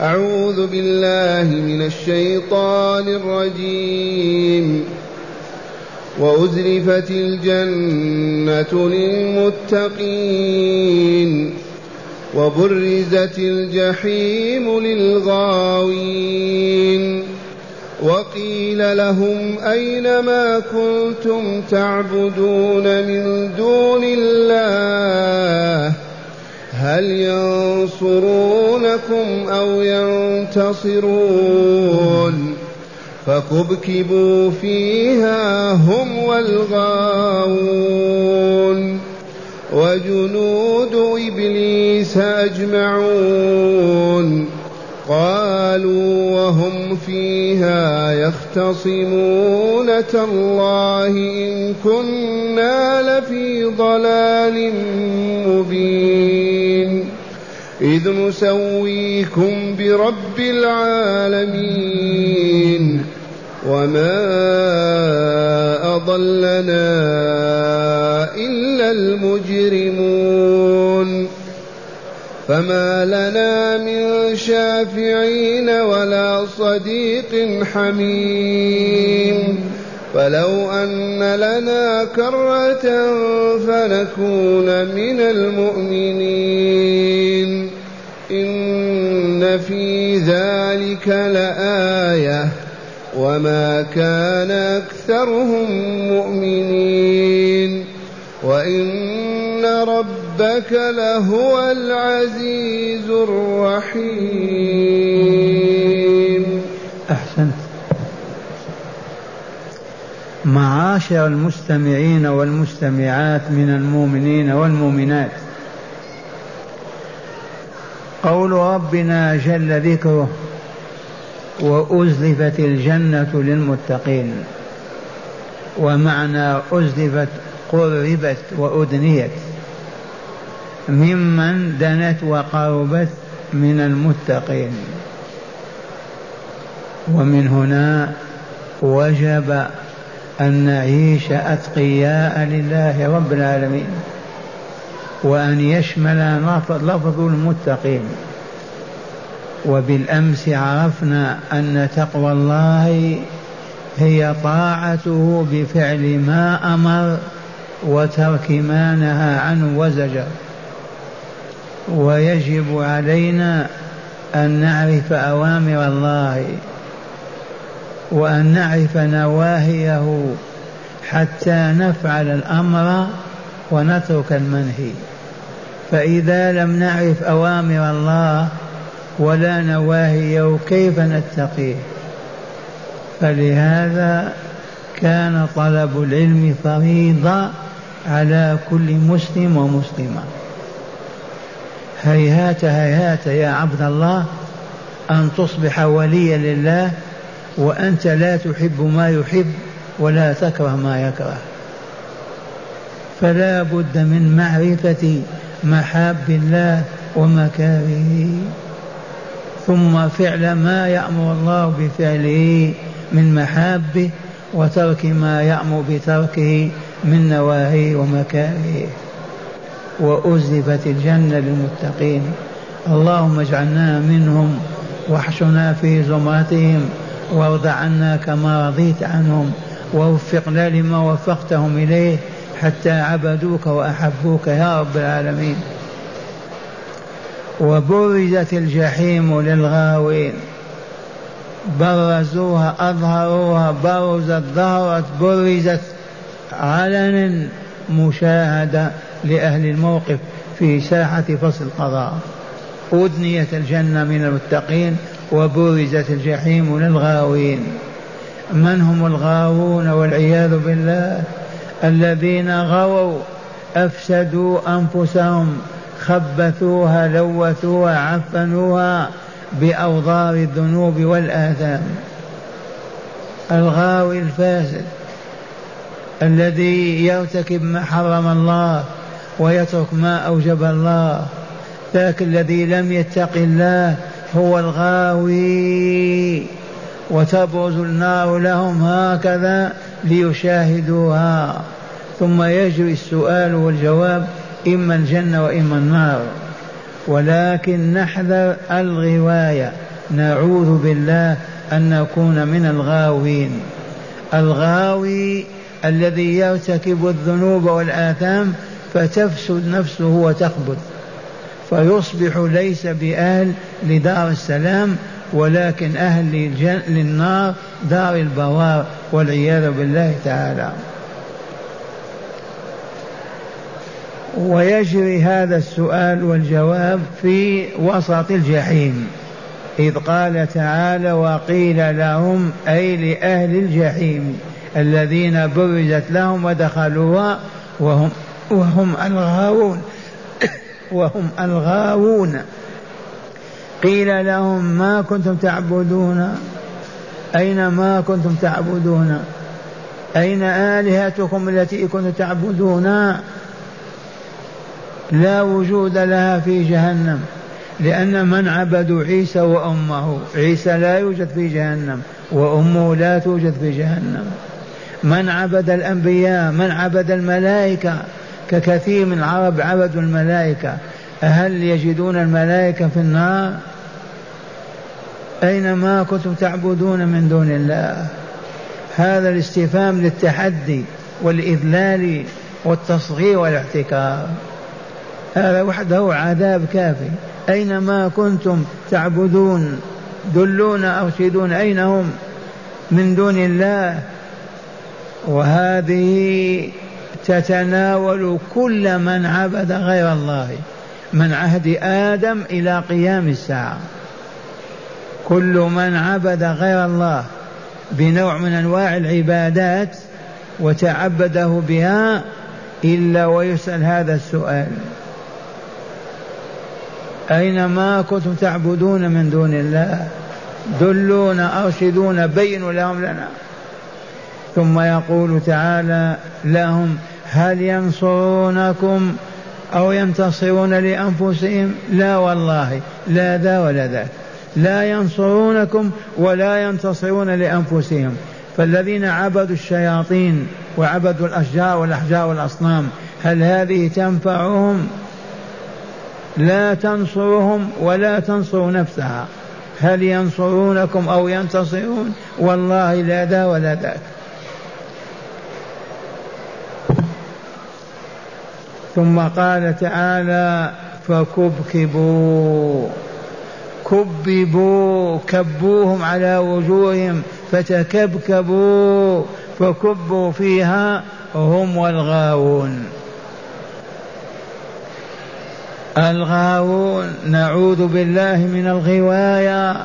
أعوذ بالله من الشيطان الرجيم. وأزلفت الجنة للمتقين. وبرزت الجحيم للغاوين. وقيل لهم أين ما كنتم تعبدون من دون الله؟ هل ينصرونكم أو ينتصرون؟ فكبكبوا فيها هم والغاوون. وجنود إبليس أجمعون. قالوا وهم فيها يختصمون تالله إن كنا لفي ضلال مبين. إذ نسويكم برب العالمين. وما أضلنا إلا المجرمون. فما لنا من شافعين ولا صديق حميم فلو أن لنا كرة فنكون من المؤمنين إن في ذلك لآية وما كان أكثرهم مؤمنين وإن ربك لهو العزيز الرحيم. أحسنت. معاشر المستمعين والمستمعات من المؤمنين والمؤمنات. قول ربنا جل ذكره وأزلفت الجنة للمتقين. ومعنى أزلفت قربت وأدنيت. ممن دنت وقربت من المتقين. ومن هنا وجب أن نعيش أتقياء لله رب العالمين وأن يشمل لفظ المتقين. وبالأمس عرفنا أن تقوى الله هي طاعته بفعل ما أمر وترك ما نهى عنه وزجر. ويجب علينا أن نعرف أوامر الله وأن نعرف نواهيه حتى نفعل الأمر ونترك المنهي. فإذا لم نعرف أوامر الله ولا نواهيه كيف نتقيه؟ فلهذا كان طلب العلم فريضة على كل مسلم ومسلمة. هيهات هيهات يا عبد الله أن تصبح وليا لله وأنت لا تحب ما يحب ولا تكره ما يكره. فلا بد من معرفة محاب الله ومكارهه ثم فعل ما يأمر الله بفعله من محابه وترك ما يأمر بتركه من نواهيه ومكارهه وأزلفت الجنة للمتقين. اللهم اجعلنا منهم واحشنا في زمرتهم وارض عنا كما رضيت عنهم ووفقنا لما وفقتهم إليه حتى عبدوك وأحبوك يا رب العالمين. وبرزت الجحيم للغاوين. برزوها أظهروها برزت ظهرت برزت علنا مشاهدة لأهل الموقف في ساحة فصل القضاء. أدنيت الجنة من المتقين وبرزت الجحيم للغاوين. من هم الغاوون والعياذ بالله؟ الذين غووا أفسدوا أنفسهم خبثوها لوثوها عفنوها بأوضار الذنوب والآثام. الغاوي الفاسد الذي يرتكب ما حرم الله ويترك ما أوجب الله ذاك الذي لم يتق الله هو الغاوي. وتبرز النار لهم هكذا ليشاهدوها. ثم يجري السؤال والجواب إما الجنة وإما النار. ولكن نحذر الغواية. نعوذ بالله أن نكون من الغاوين. الغاوي الذي يرتكب الذنوب والآثام فتفسد نفسه وتخبث فيصبح ليس بأهل لدار السلام ولكن أهل للنار دار البوار والعياذ بالله تعالى. ويجري هذا السؤال والجواب في وسط الجحيم إذ قال تعالى وقيل لهم أي لأهل الجحيم الذين برزت لهم ودخلوها وهم وهم الغاوون. وهم الغاوون. قيل لهم ما كنتم تعبدون؟ أين ما كنتم تعبدون؟ أين آلهتكم التي كنتم تعبدون؟ لا وجود لها في جهنم لأن من عبدوا عيسى وأمه. عيسى لا يوجد في جهنم وأمه لا توجد في جهنم. من عبد الأنبياء من عبد الملائكة ككثير من العرب عبدوا الملائكة. هل يجدون الملائكة في النار؟ أين ما كنتم تعبدون من دون الله؟ هذا الاستفهام للتحدي والإذلال والتصغير والاحتكار. هذا وحده عذاب كافي. أين ما كنتم تعبدون؟ دلونا أرشدون أين هم من دون الله؟ وهذه تتناول كل من عبد غير الله من عهد آدم إلى قيام الساعة. كل من عبد غير الله بنوع من أنواع العبادات وتعبده بها إلا ويسأل هذا السؤال. أين ما كنتم تعبدون من دون الله؟ دلونا أرشدونا بينوا لهم لنا. ثم يقول تعالى لهم هل ينصرونكم أو ينتصرون لأنفسهم؟ لا والله لا ذا ولا ذاك لا ينصرونكم ولا ينتصرون لأنفسهم. فالذين عبدوا الشياطين وعبدوا الأشجار والأحجار والأصنام هل هذه تنفعهم؟ لا تنصرهم ولا تنصر نفسها. هل ينصرونكم أو ينتصرون؟ والله لا ذا ولا ذاك. ثم قال تعالى فكبكبوا. كببوا كبوهم على وجوههم فتكبكبوا فكبوا فيها هم والغاوون. الغاوون نعوذ بالله من الغواية.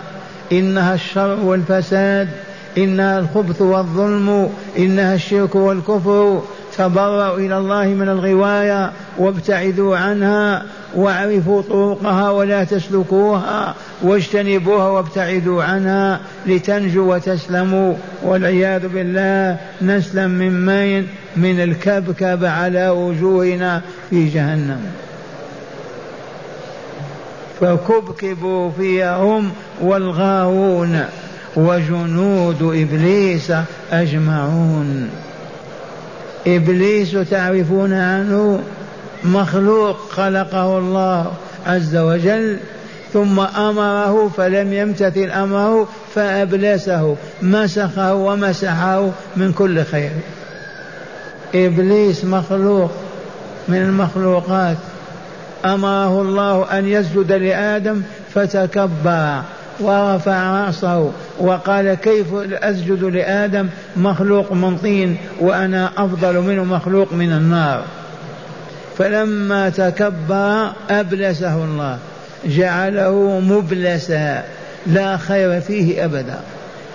إنها الشر والفساد إنها الخبث والظلم إنها الشرك والكفر. تبرأوا إلى الله من الغواية وابتعدوا عنها واعرفوا طرقها ولا تسلكوها واجتنبوها وابتعدوا عنها لتنجوا وتسلموا والعياذ بالله نسلم من مين؟ من الكبكب على وجوهنا في جهنم. فكبكبوا فيها هم والغاوون وجنود إبليس أجمعون. إبليس تعرفون عنه مخلوق خلقه الله عز وجل ثم أمره فلم يمتثل أمره فأبلسه مسخه ومسحه من كل خير. إبليس مخلوق من المخلوقات. أمره الله أن يسجد لآدم فتكبر. ورفع رأسه وقال كيف أسجد لآدم مخلوق من طين وأنا أفضل منه مخلوق من النار. فلما تكبر أبلسه الله جعله مبلسا لا خير فيه أبدا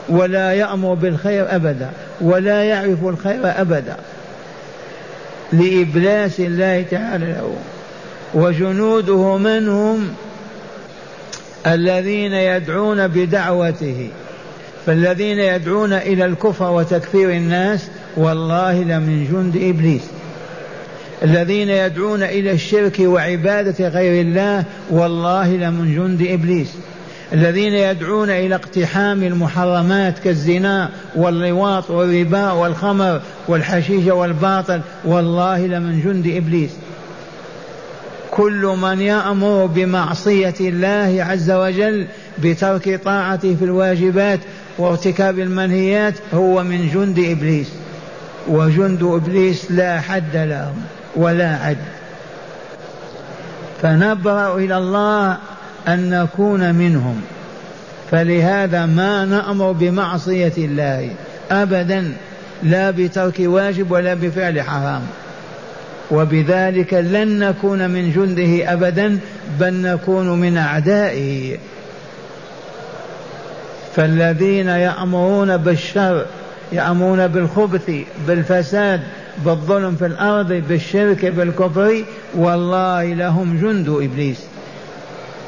ولا يأمر بالخير أبدا ولا يعرف الخير أبدا. لإبلاس الله تعالى له وجنوده من هم الذين يدعون بدعوته فالذين يدعون إلى الكفر وتكفير الناس والله لمن جند إبليس. الذين يدعون إلى الشرك وعبادة غير الله والله لمن جند إبليس. الذين يدعون إلى اقتحام المحرمات كالزنا واللواط والربا والخمر والحشيش والباطل والله لمن جند إبليس. كل من يأمر بمعصية الله عز وجل بترك طاعته في الواجبات وارتكاب المنهيات هو من جند إبليس. وجند إبليس لا حد له ولا عد. فنبرأ إلى الله أن نكون منهم. فلهذا ما نأمر بمعصية الله ابدا لا بترك واجب ولا بفعل حرام. وبذلك لن نكون من جنده أبدا بل نكون من أعدائه. فالذين يأمرون بالشر يأمرون بالخبث بالفساد بالظلم في الأرض بالشرك بالكفر والله لهم جند إبليس.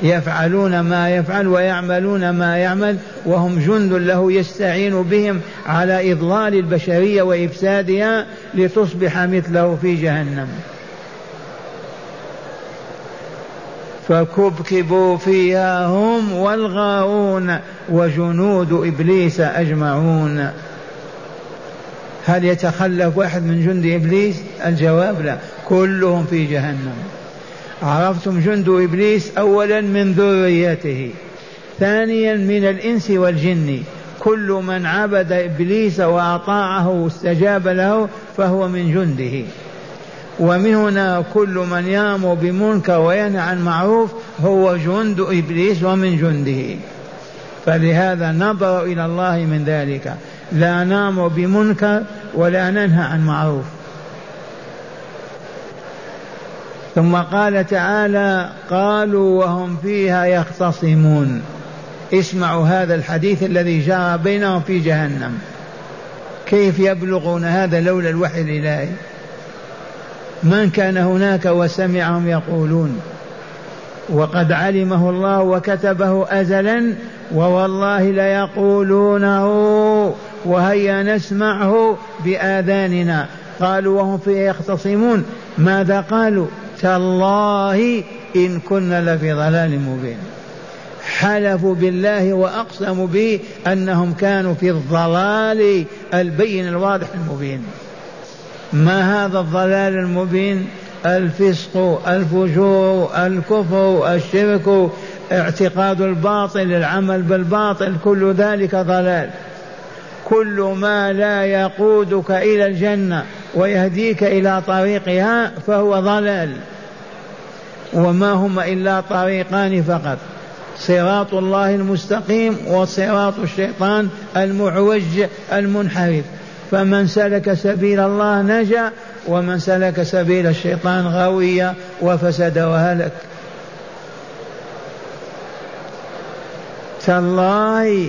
يفعلون ما يفعل ويعملون ما يعمل وهم جند له يستعين بهم على إضلال البشرية وإفسادها لتصبح مثله في جهنم. فكبكبوا فيها هم والغاوون وجنود إبليس أجمعون. هل يتخلف واحد من جند إبليس؟ الجواب لا. كلهم في جهنم. عرفتم جند إبليس اولا من ذريته ثانيا من الإنس والجن. كل من عبد إبليس وأطاعه واستجاب له فهو من جنده. ومن هنا كل من يامر بمنكر وينهى عن معروف هو جند إبليس ومن جنده. فلهذا نبر إلى الله من ذلك. لا نامر بمنكر ولا ننهى عن معروف. ثم قال تعالى قالوا وهم فيها يختصمون. اسمعوا هذا الحديث الذي جرى بينهم في جهنم. كيف يبلغون هذا لولا الوحي الإلهي؟ من كان هناك وسمعهم يقولون. وقد علمه الله وكتبه ازلا ووالله ليقولونه وهيا نسمعه بآذاننا. قالوا وهم فيها يختصمون. ماذا قالوا؟ تالله إن كنا لفي ضلال مبين. حلفوا بالله وأقسموا به أنهم كانوا في الضلال البين الواضح المبين. ما هذا الضلال المبين؟ الفسق الفجور الكفر الشرك اعتقاد الباطل العمل بالباطل كل ذلك ضلال. كل ما لا يقودك إلى الجنة. ويهديك إلى طريقها فهو ضلال. وما هما إلا طريقان فقط. صراط الله المستقيم وصراط الشيطان المعوج المنحرف. فمن سلك سبيل الله نجا ومن سلك سبيل الشيطان غوي وفسد وهلك. تالله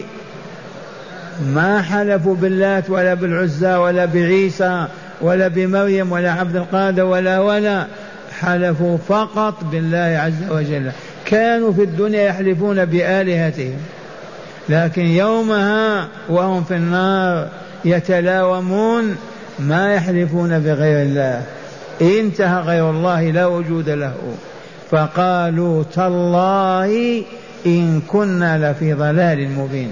ما حلفوا باللات ولا بالعزى ولا بعيسى ولا بمريم ولا عبد القادر ولا ولا حلفوا فقط بالله عز وجل. كانوا في الدنيا يحلفون بآلهتهم. لكن يومها وهم في النار يتلاومون ما يحلفون بغير الله. انتهى غير الله لا وجود له. فقالوا تالله إن كنا لفي ضلال مبين.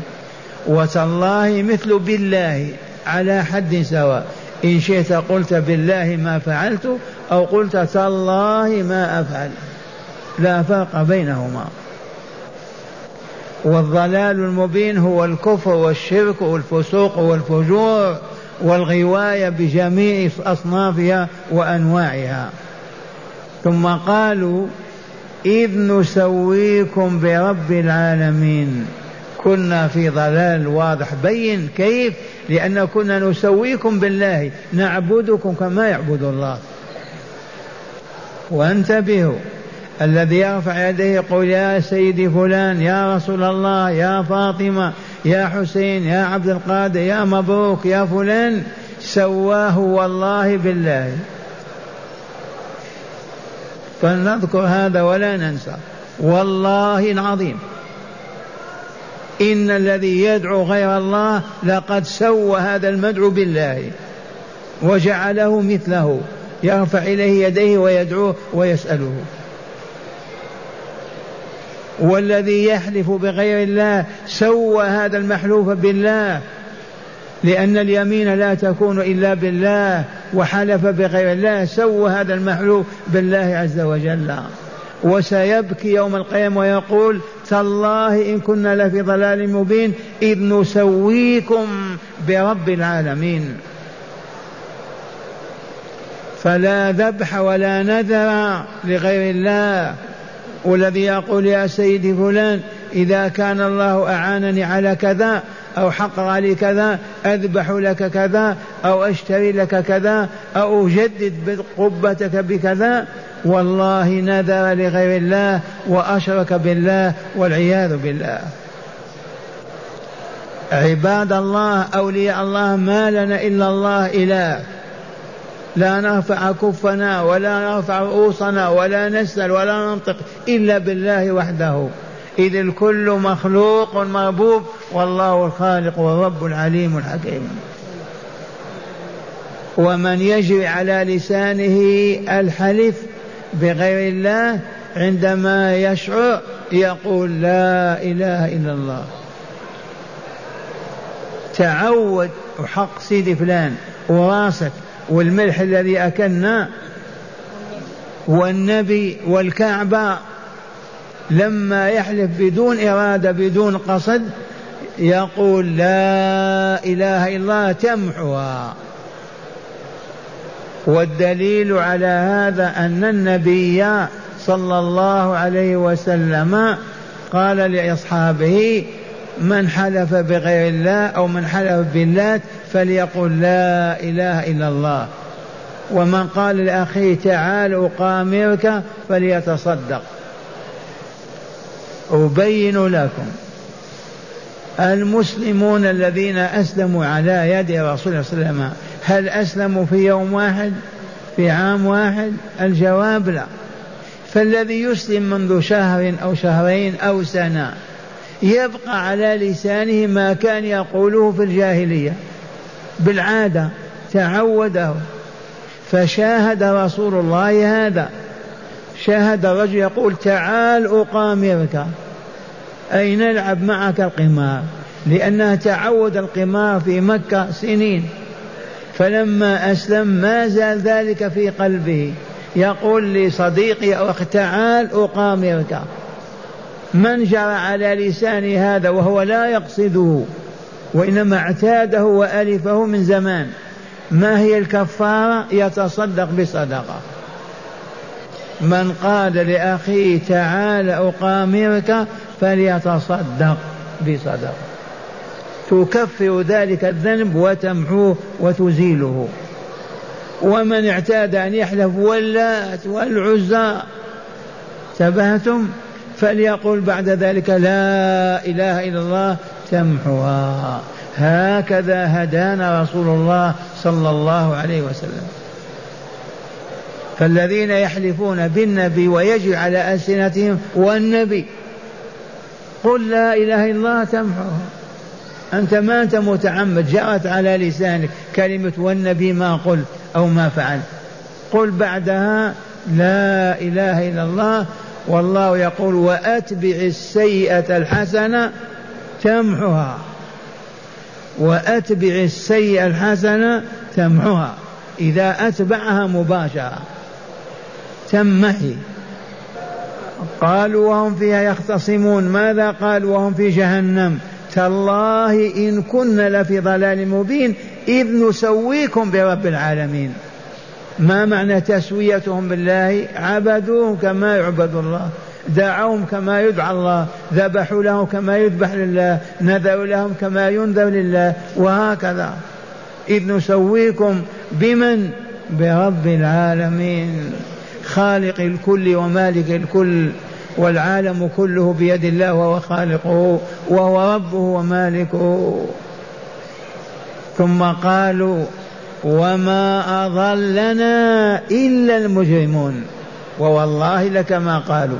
وتالله مثل بالله على حد سواء. إن شئت قلت بالله ما فعلت أو قلت تالله ما أفعل. لا فرق بينهما. والضلال المبين هو الكفر والشرك والفسوق والفجور والغواية بجميع أصنافها وأنواعها. ثم قالوا إذ نسويكم برب العالمين. كنا في ضلال واضح بين كيف؟ لأن كنا نسويكم بالله نعبدكم كما يعبد الله. وانتبهوا الذي يرفع يديه يقول يا سيدي فلان يا رسول الله يا فاطمة يا حسين يا عبد القادر يا مبروك يا فلان. سواه والله بالله. فلنذكر هذا ولا ننسى. والله العظيم. إن الذي يدعو غير الله لقد سوى هذا المدعو بالله وجعله مثله يرفع إليه يديه ويدعوه ويسأله. والذي يحلف بغير الله سوى هذا المحلوف بالله لأن اليمين لا تكون إلا بالله وحلف بغير الله سوى هذا المحلوف بالله عز وجل. وسيبكي يوم القيامة ويقول تالله إن كنا لفي ضلال مبين إذ نسويكم برب العالمين. فلا ذبح ولا نذر لغير الله. والذي يقول يا سيدي فلان إذا كان الله أعانني على كذا أو حقر لي كذا أذبح لك كذا أو أشتري لك كذا أو أجدد قبتك بكذا والله نذر لغير الله وأشرك بالله والعياذ بالله. عباد الله أولياء الله ما لنا إلا الله إله. لا نرفع كفنا ولا نرفع رؤوسنا ولا نسأل ولا ننطق إلا بالله وحده. إذ الكل مخلوق مربوب والله الخالق والرب العليم الحكيم. ومن يجري على لسانه الحلف بغير الله عندما يشعر يقول لا إله إلا الله. تعود وحق سيدي فلان وراسك والملح الذي أكلنا والنبي والكعبة لما يحلف بدون إرادة بدون قصد يقول لا إله إلا الله تمحوها. والدليل على هذا أن النبي صلى الله عليه وسلم قال لأصحابه من حلف بغير الله أو من حلف بالله فليقل لا إله إلا الله. ومن قال لأخيه تعال أقامرك فليتصدق. أبين لكم المسلمون الذين أسلموا على يد رسول الله صلى الله عليه وسلم هل أسلموا في يوم واحد؟ في عام واحد؟ الجواب لا. فالذي يسلم منذ شهر أو شهرين أو سنة يبقى على لسانه ما كان يقوله في الجاهلية. بالعادة تعوده. فشاهد رسول الله هذا. شاهد الرجل يقول تعال أقامرك. أي نلعب معك القمار لأنه تعود القمار في مكة سنين. فلما أسلم ما زال ذلك في قلبه. يقول لصديقي أو أخ تعال أقامرك. من جرى على لسان هذا وهو لا يقصده وإنما اعتاده وألفه من زمان. ما هي الكفارة؟ يتصدق بصدقة. من قال لأخيه تعال أقامرك. فليتصدق بصدقة. تكفر ذلك الذنب وتمحوه وتزيله. ومن اعتاد أن يحلف واللات والعزى تبهتم فليقول بعد ذلك لا إله إلا الله تمحوها. هكذا هدانا رسول الله صلى الله عليه وسلم. فالذين يحلفون بالنبي ويجري على ألسنتهم والنبي قل لا إله إلا الله تمحوها أنت ما أنت متعمد جرت على لسانك كلمة والنبي ما قل أو ما فعل. قل بعدها لا إله إلا الله والله يقول وأتبع السيئة الحسنة تمحها وأتبع السيئة الحسنة تمحها إذا أتبعها مباشرة. تمحي. قالوا وهم فيها يختصمون. ماذا قالوا وهم في جهنم؟ تالله إن كنا لفي ضلال مبين إذ نسويكم برب العالمين. ما معنى تسويتهم بالله؟ عبدوه كما يعبد الله دعوهم كما يدعى الله ذبحوا له كما يذبح لله نذروا لهم كما ينذر لله وهكذا. إذ نسويكم بمن؟ برب العالمين. خالق الكل ومالك الكل والعالم كله بيد الله وهو خالقه وهو ربه ومالكه. ثم قالوا وما أضلنا إلا المجرمون. ووالله لكما قالوا.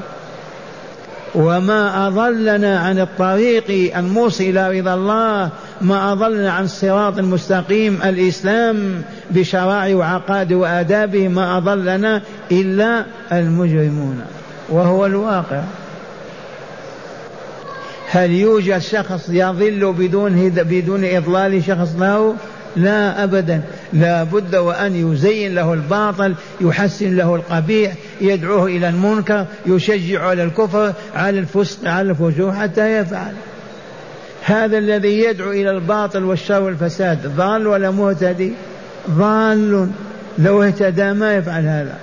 وما أضلنا عن الطريق الموصل إلى رضا الله ما أضلنا عن الصراط المستقيم الإسلام بشرائع وعقائد وآدابه ما أضلنا إلا المجرمون وهو الواقع. هل يوجد شخص يضل بدون بدون إضلال شخص له؟ لا أبدا. لا بد وأن يزين له الباطل يحسن له القبيح يدعوه إلى المنكر يشجع على الكفر على الفسق على الفجور حتى يفعل. هذا الذي يدعو إلى الباطل والشر والفساد ضال ولا مهتدي؟ ضال. لو اهتدى ما يفعل هذا.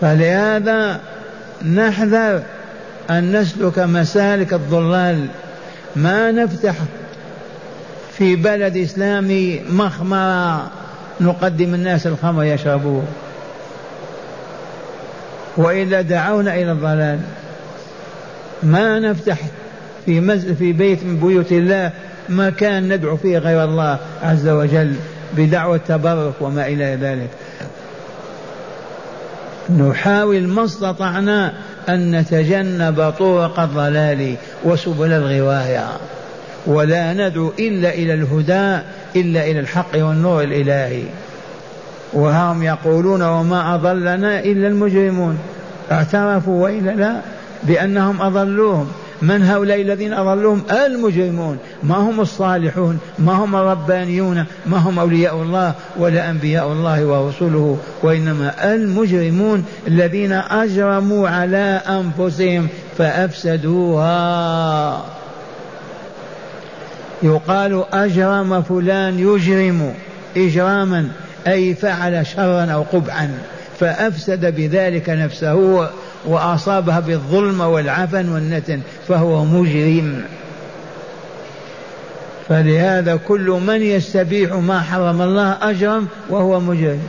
فلهذا نحذر أن نسلك مسالك الضلال. ما نفتح في بلد إسلامي مخمرة نقدم الناس الخمر يشربوه. وإلا دعونا إلى الضلال ما نفتح في. في بيت من بيوت الله مكان ندعو فيه غير الله عز وجل بدعوة تبرك وما إلى ذلك. نحاول ما استطعنا أن نتجنب طرق الضلال وسبل الغواية ولا ندعو إلا إلى الهدى إلا إلى الحق والنور الإلهي. وهم يقولون وما أضلنا إلا المجرمون. اعترفوا وإلا لا بأنهم أضلوهم. من هؤلاء الذين أضلوهم المجرمون. ما هم الصالحون؟ ما هم الربانيون ما هم أولياء الله ولا أنبياء الله ورسوله وإنما المجرمون الذين أجرموا على أنفسهم فأفسدوها. يقال أجرم فلان يجرم إجراما أي فعل شرا أو قبعا فأفسد بذلك نفسه. وأصابها بالظلم والعفن والنتن فهو مجرم. فلهذا كل من يستبيح ما حرم الله أجرم وهو مجرم.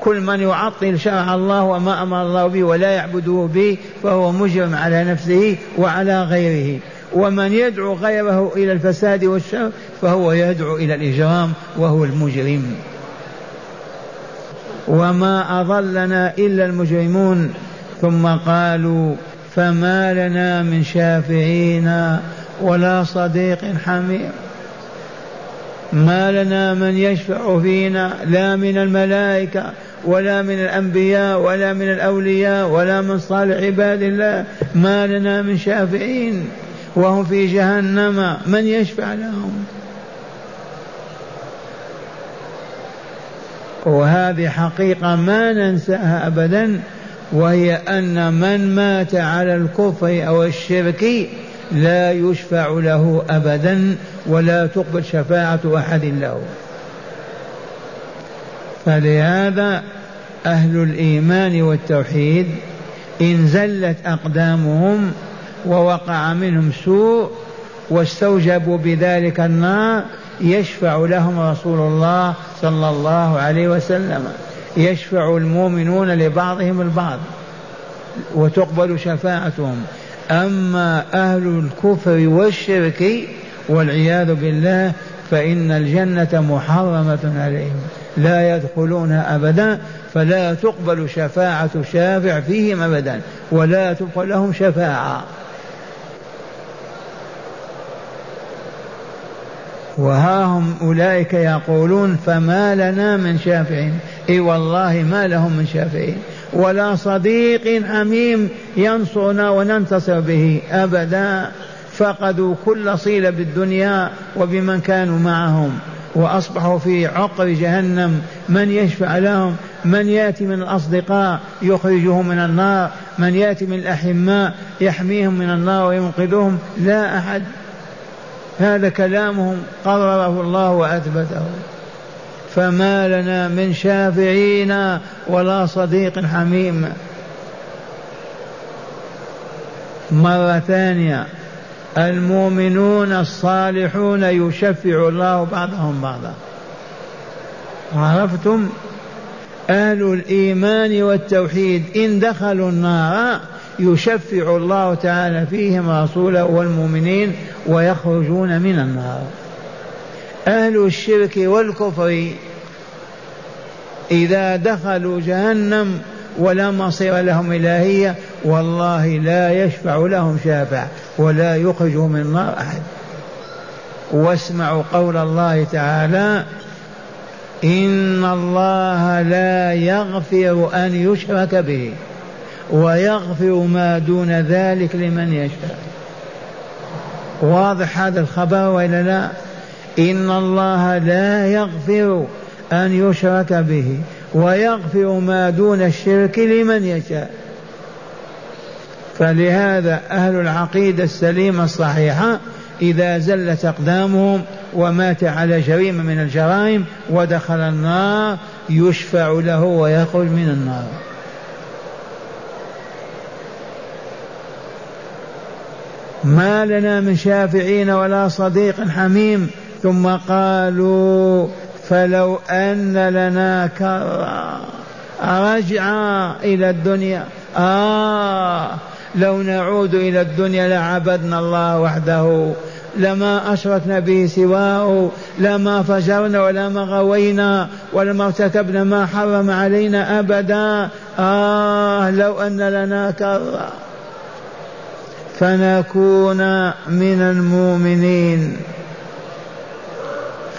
كل من يعطل شرع الله وما أمر الله به ولا يعبده به فهو مجرم على نفسه وعلى غيره. ومن يدعو غيره إلى الفساد والشر فهو يدعو إلى الإجرام وهو المجرم. وما أضلنا إلا المجرمون. ثم قالوا فما لنا من شافعين ولا صديق حميم. ما لنا من يشفع فينا لا من الملائكة ولا من الأنبياء ولا من الأولياء ولا من صالح عباد الله. ما لنا من شافعين وهم في جهنم. من يشفع لهم؟ وهذه حقيقة ما ننساها أبدا. وهي أن من مات على الكفر أو الشرك لا يشفع له أبدا ولا تقبل شفاعة أحد له. فلهذا أهل الإيمان والتوحيد إن زلت أقدامهم ووقع منهم سوء واستوجبوا بذلك النار يشفع لهم رسول الله صلى الله عليه وسلم. يشفع المؤمنون لبعضهم البعض وتقبل شفاعتهم. أما أهل الكفر والشرك والعياذ بالله فإن الجنة محرمة عليهم لا يدخلونها أبدا فلا تقبل شفاعة شافع فيهم أبدا ولا تقبل لهم شفاعة. وها هم أولئك يقولون فما لنا من شافعين. إي والله ما لهم من شافعين ولا صديق حميم ينصرنا وننتصر به أبدا. فقدوا كل صله بالدنيا وبمن كانوا معهم. وأصبحوا في عقر جهنم. من يشفع لهم؟ من يأتي من الأصدقاء يخرجهم من النار. من يأتي من الأحماء يحميهم من النار وينقذهم؟ لا أحد. هذا كلامهم قرره الله وأثبته. فما لنا من شافعين ولا صديق حميم. مرة ثانية المؤمنون الصالحون يشفع الله بعضهم بعضا. عرفتم؟ أهل الإيمان والتوحيد إن دخلوا النار يشفع الله تعالى فيهم رسوله والمؤمنين ويخرجون من النار. أهل الشرك والكفر إذا دخلوا جهنم ولا مصير لهم إلهية والله لا يشفع لهم شافع ولا يخرجهم من النار أحد. واسمعوا قول الله تعالى إن الله لا يغفر أن يشرك به ويغفر ما دون ذلك لمن يشاء. واضح هذا الخبر وإلا لا؟ إن الله لا يغفر أن يشرك به ويغفر ما دون الشرك لمن يشاء. فلهذا أهل العقيدة السليمة الصحيحة إذا زلت أقدامهم ومات على جريمة من الجرائم ودخل النار يشفع له ويخرج من النار. ما لنا من شافعين ولا صديق حميم ثم قالوا فلو أن لنا كرة. رجعا إلى الدنيا. آه لو نعود إلى الدنيا لعبدنا الله وحده. لما أشركنا به سواه لما فجرنا ولما غوينا ولما ارتكبنا ما حرم علينا أبدا. آه لو أن لنا كرة. فنكون من المؤمنين.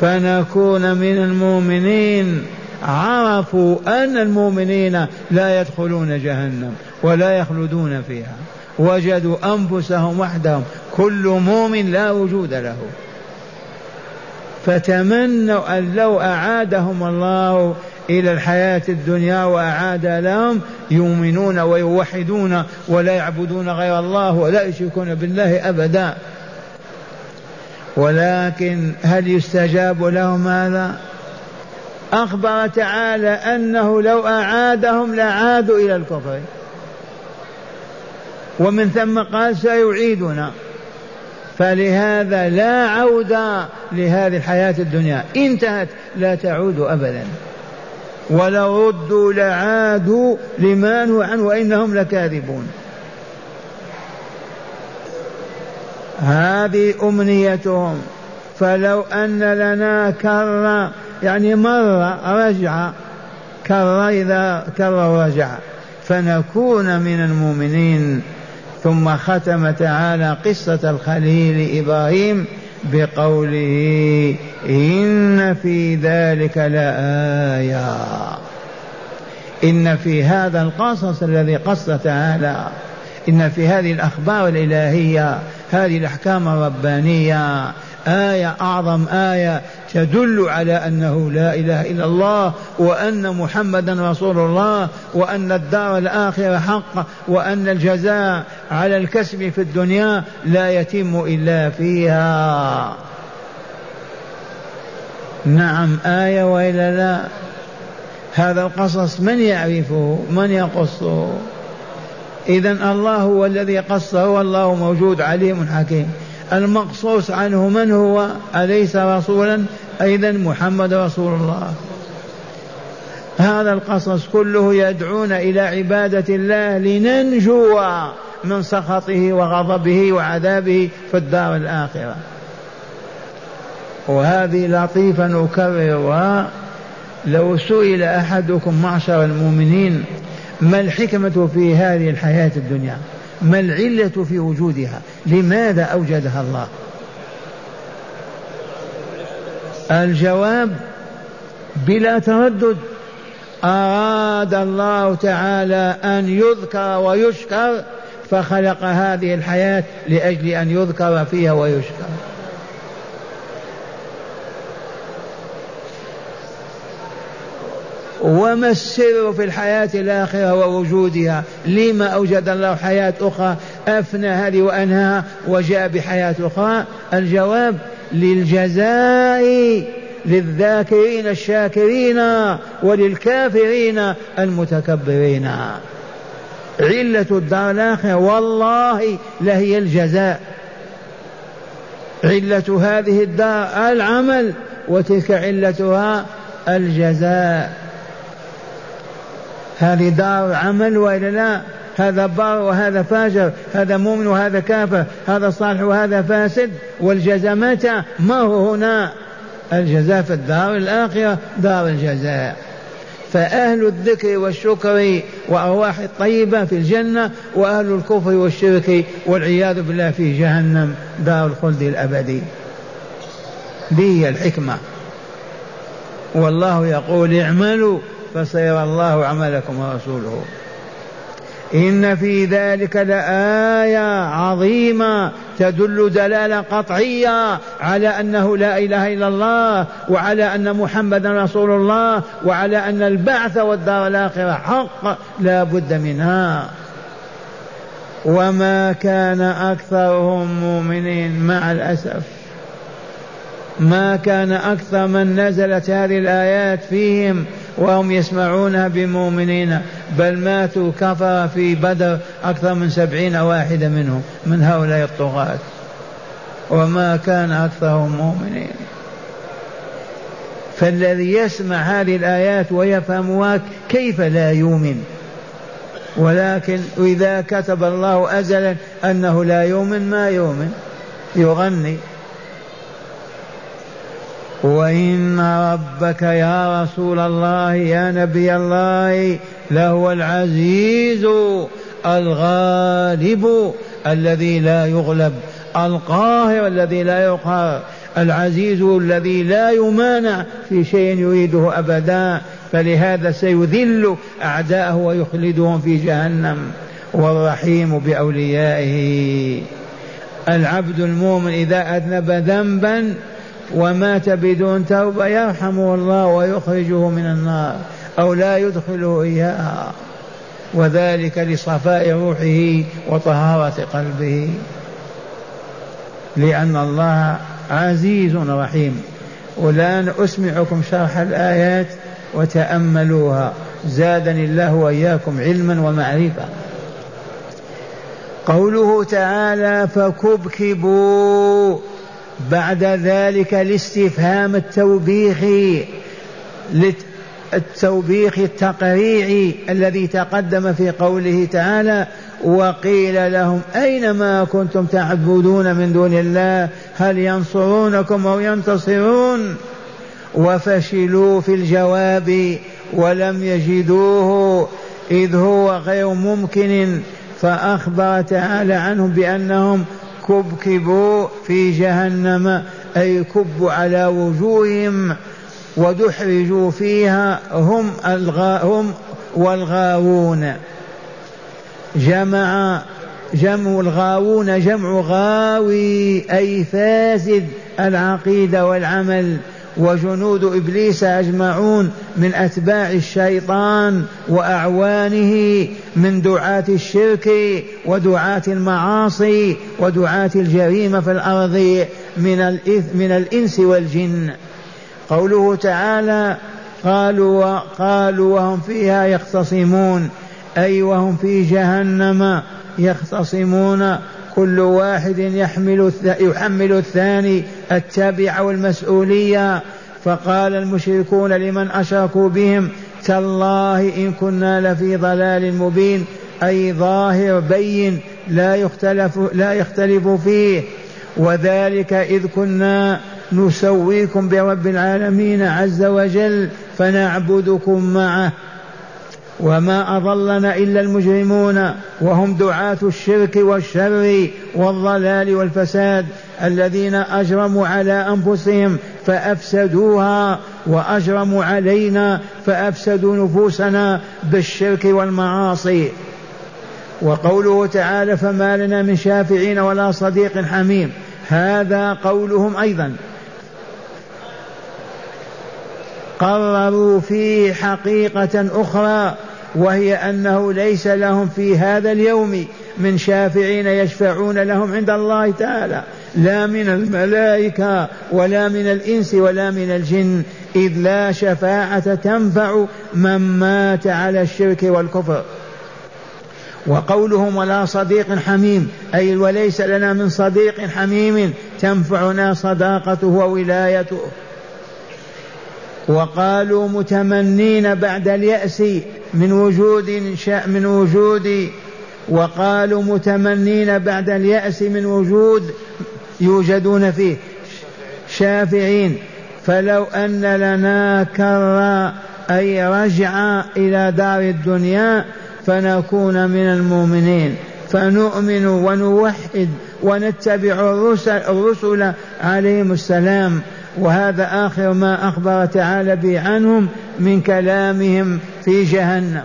فنكون من المؤمنين. عرفوا أن المؤمنين لا يدخلون جهنم ولا يخلدون فيها. وجدوا أنفسهم وحدهم كل مؤمن لا وجود له. فتمنوا أن لو أعادهم الله إلى الحياة الدنيا وأعاد لهم يؤمنون ويوحدون ولا يعبدون غير الله ولا يشركون بالله أبدا. ولكن هل يستجاب لهم هذا؟ أخبر تعالى أنه لو أعادهم لعادوا إلى الكفر. ومن ثم قال سيعيدنا. فلهذا لا عودة لهذه الحياة الدنيا. انتهت لا تعود أبدا. ولو ردوا لعادوا لما نهوا عنه وإنهم لكاذبون. هذه أمنيتهم. فلو أن لنا كرة يعني مرة رجع كرة إذا كرة رجع فنكون من المؤمنين. ثم ختم تعالى قصة الخليل إبراهيم بقوله إن في ذلك لآية. إن في هذا القصص الذي قص تعالى إن في هذه الأخبار الإلهية هذه الأحكام الربانية آية أعظم آية تدل على أنه لا إله إلا الله وأن محمدا رسول الله وأن الدار الآخرة حق وأن الجزاء على الكسب في الدنيا لا يتم إلا فيها. نعم آية وإلا لا. هذا القصص من يعرفه؟ من يقصه؟ إذا الله هو الذي قصه والله موجود عليم حكيم. المقصوص عنه من هو؟ أليس رسولا؟ أيضا محمد رسول الله. هذا القصص كله يدعونا إلى عبادة الله لننجو من سخطه وغضبه وعذابه في الدار الآخرة. وهذه لطيفة نكررها. لو سئل أحدكم معشر المؤمنين ما الحكمة في هذه الحياة الدنيا؟ ما العلة في وجودها؟ لماذا أوجدها الله؟ الجواب بلا تردد. أراد الله تعالى أن يذكر ويشكر فخلق هذه الحياة لأجل أن يذكر فيها ويشكر. وما السر في الحياة الآخرة ووجودها؟ لما أوجد الله حياة أخرى أفنى هذه وأنهاها وجاء بحياة أخرى؟ الجواب للجزاء للذاكرين الشاكرين وللكافرين المتكبرين. علة الدار الآخرة والله لهي الجزاء. علة هذه الدار العمل وتلك علتها الجزاء. هذه دار عمل وإلا لا؟ هذا بار وهذا فاجر هذا مؤمن وهذا كافر هذا صالح وهذا فاسد والجزاء متى؟ ما هو هنا؟ الجزاء في الدار الآخرة دار الجزاء. فأهل الذكر والشكر وأرواح الطيبة في الجنة وأهل الكفر والشرك والعياذ بالله في جهنم دار الخلد الأبدي. دي الحكمة. والله يقول اعملوا فسيرى الله عملكم ورسوله. إن في ذلك لآية عظيمة تدل دلالة قطعية على أنه لا إله إلا الله وعلى أن محمدا رسول الله وعلى أن البعث والدار الآخرة حق لا بد منها. وما كان أكثرهم مؤمنين مع الأسف. ما كان أكثر من نزلت هذه الآيات فيهم وهم يسمعونها بمؤمنين بل ماتوا كفر في بدر أكثر من سبعين واحدة منهم من هؤلاء الطغاة. وما كان أكثرهم مؤمنين. فالذي يسمع هذه الآيات ويفهمها كيف لا يؤمن؟ ولكن إذا كتب الله أزلا أنه لا يؤمن ما يؤمن. يغني. وإن ربك يا رسول الله يا نبي الله لهو العزيز الغالب الذي لا يغلب القاهر الذي لا يقهر العزيز الذي لا يمانع في شيء يريده أبدا. فلهذا سيذل أعداءه ويخلدهم في جهنم. والرحيم بأوليائه. العبد المؤمن إذا أذنب ذنبا ومات بدون توبة يرحمه الله ويخرجه من النار أو لا يدخله إياها. وذلك لصفاء روحه وطهارة قلبه. لأن الله عزيز رحيم. والآن أسمعكم شرح الآيات وتأملوها. زادني الله وإياكم علما ومعرفة. قوله تعالى فكبكبوا. بعد ذلك الاستفهام التوبيخي التوبيخ التقريعي الذي تقدم في قوله تعالى وقيل لهم أين ما كنتم تعبدون من دون الله؟ هل ينصرونكم أو ينتصرون؟ وفشلوا في الجواب ولم يجدوه إذ هو غير ممكن. فأخبر تعالى عنهم بأنهم كبكبوا في جهنم أي كبوا على وجوههم ودحرجوا فيها هم هم والغاوون. جمع جمع الغاوون جمع غاوي أي فاسد العقيدة والعمل. وجنود إبليس أجمعون من أتباع الشيطان وأعوانه من دعاة الشرك ودعاة المعاصي ودعاة الجريمة في الأرض من الإث من الإنس والجن. قوله تعالى قالوا قالوا وهم فيها يختصمون أي وهم في جهنم يختصمون. كل واحد يحمل يحمل الثاني التبع والمسؤولية فقال المشركون لمن أشركوا بهم تالله إن كنا لفي ضلال مبين أي ظاهر بين لا يختلف لا يختلف فيه. وذلك إذ كنا نسويكم برب العالمين عز وجل فنعبدكم معه. وما أضلنا إلا المجرمون وهم دعاة الشرك والشر والضلال والفساد الذين أجرموا على أنفسهم فأفسدوها وأجرموا علينا فأفسدوا نفوسنا بالشرك والمعاصي. وقوله تعالى فما لنا من شافعين ولا صديق حميم هذا قولهم أيضا. قرروا فيه حقيقة أخرى وهي أنه ليس لهم في هذا اليوم من شافعين يشفعون لهم عند الله تعالى. لا من الملائكة ولا من الإنس ولا من الجن إذ لا شفاعة تنفع من مات على الشرك والكفر. وقولهم ولا صديق حميم أي وليس لنا من صديق حميم تنفعنا صداقته وولايته. وقالوا متمنين بعد اليأس من وجود من وجود وقالوا متمنين بعد اليأس من وجود يوجدون فيه شافعين. فلو أن لنا كرة أي رجعة إلى دار الدنيا فنكون من المؤمنين. فنؤمن ونوحد ونتبع الرسل, الرسل عليهم السلام. وهذا آخر ما أخبر تعالى به عنهم من كلامهم في جهنم.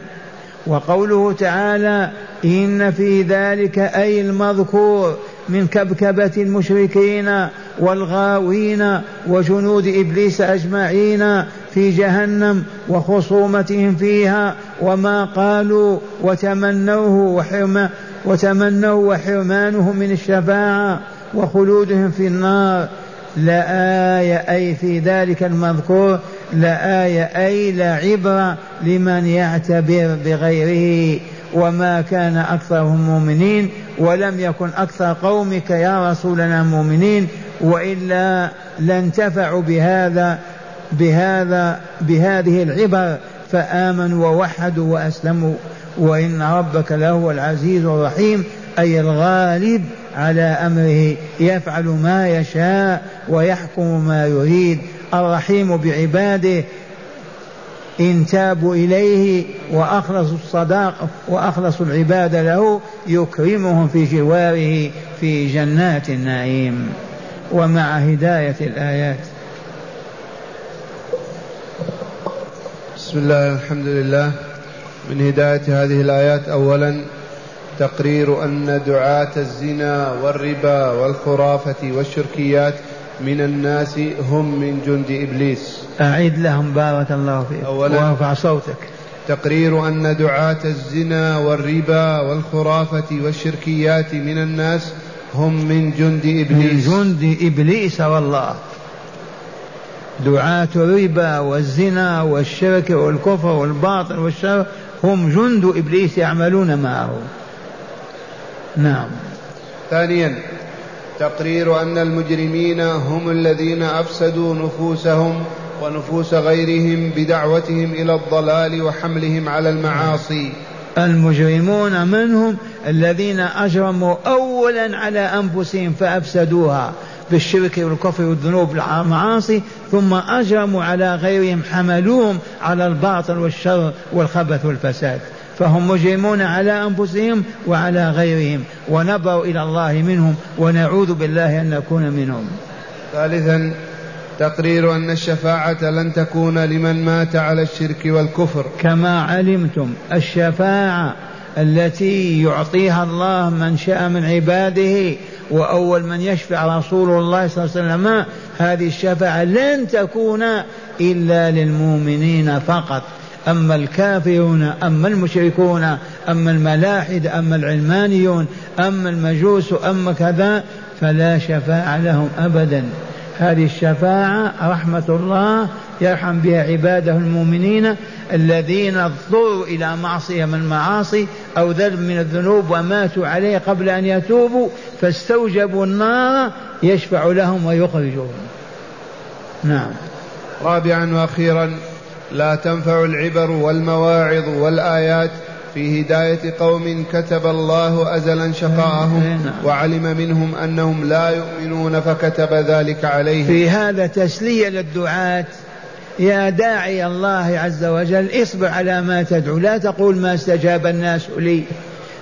وقوله تعالى إن في ذلك أي المذكور من كبكبة المشركين والغاوين وجنود إبليس أجمعين في جهنم وخصومتهم فيها وما قالوا وتمنوه وحرم وتمنوا وحرمانهم من الشفاعة وخلودهم في النار. لآية أي في ذلك المذكور لآية أي لعبرة لمن يعتبر بغيره وما كان أكثرهم مؤمنين ولم يكن أكثر قومك يا رسولنا مؤمنين وإلا لانتفعوا بهذا بهذا بهذه العبر فآمنوا ووحدوا وأسلموا وإن ربك لهو العزيز الرحيم أي الغالب على أمره يفعل ما يشاء ويحكم ما يريد. الرحيم بعباده إن تابوا إليه وأخلصوا الصداق وأخلصوا العبادة له يكرمهم في جواره في جنات النعيم ومع هداية الآيات. بسم الله الحمد لله. من هداية هذه الآيات أولا تقرير أن دعاة الزنا والربا والخرافة والشركيات من الناس هم من جند إبليس. أعيد لهم بارك الله فيك. أولا وأرفع صوتك. تقرير أن دعاة الزنا والربا والخرافة والشركيات من الناس هم من جند إبليس. من جند إبليس والله. دعاة الربا والزنا والشرك والكفر والباطل والشر هم جند إبليس يعملون معه. نعم. ثانيا تقرير أن المجرمين هم الذين أفسدوا نفوسهم ونفوس غيرهم بدعوتهم إلى الضلال وحملهم على المعاصي. المجرمون منهم الذين أجرموا أولا على أنفسهم فأفسدوها بالشرك والكفر والذنوب والمعاصي ثم أجرموا على غيرهم حملوهم على الباطل والشر والخبث والفساد. فهم مجرمون على أنفسهم وعلى غيرهم ونبروا إلى الله منهم ونعوذ بالله أن نكون منهم. ثالثا تقرير أن الشفاعة لن تكون لمن مات على الشرك والكفر. كما علمتم الشفاعة التي يعطيها الله من شاء من عباده وأول من يشفع رسول الله صلى الله عليه وسلم هذه الشفاعة لن تكون إلا للمؤمنين فقط أما الكافرون أما المشركون أما الملاحد أما العلمانيون أما المجوس أما كذا فلا شفاعة لهم أبدا. هذه الشفاعة رحمة الله يرحم بها عباده المؤمنين الذين اضطروا إلى معصية من المعاصي أو ذنب من الذنوب وماتوا عليه قبل أن يتوبوا فاستوجبوا النار يشفع لهم ويخرجهم نعم. رابعا وأخيرا لا تنفع العبر والمواعظ والآيات في هداية قوم كتب الله أزلا شقاءهم إيه، نعم. وعلم منهم أنهم لا يؤمنون فكتب ذلك عليهم. في هذا تسلية للدعاة. يا داعي الله عز وجل اصبر على ما تدعو. لا تقول ما استجاب الناس لي.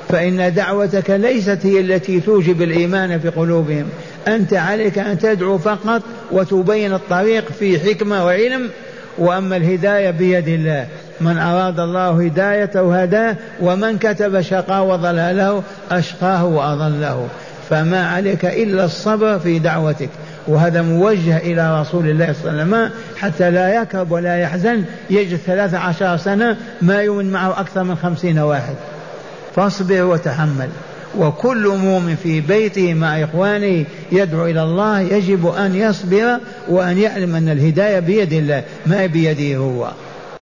فإن دعوتك ليست هي التي توجب الإيمان في قلوبهم. أنت عليك أن تدعو فقط وتبين الطريق في حكمة وعلم وأما الهداية بيد الله. من أراد الله هدايته هداه ومن كتب شقاه وضلاله أشقاه وأضله. فما عليك إلا الصبر في دعوتك. وهذا موجه إلى رسول الله صلى الله عليه وسلم. حتى لا يكرب ولا يحزن. يجد ثلاث عشر سنة ما يؤمن معه أكثر من خمسين واحد. فاصبر وتحمل. وكل مؤمن في بيته مع إخوانه يدعو إلى الله يجب أن يصبر وأن يعلم أن الهداية بيد الله ما بيده هو.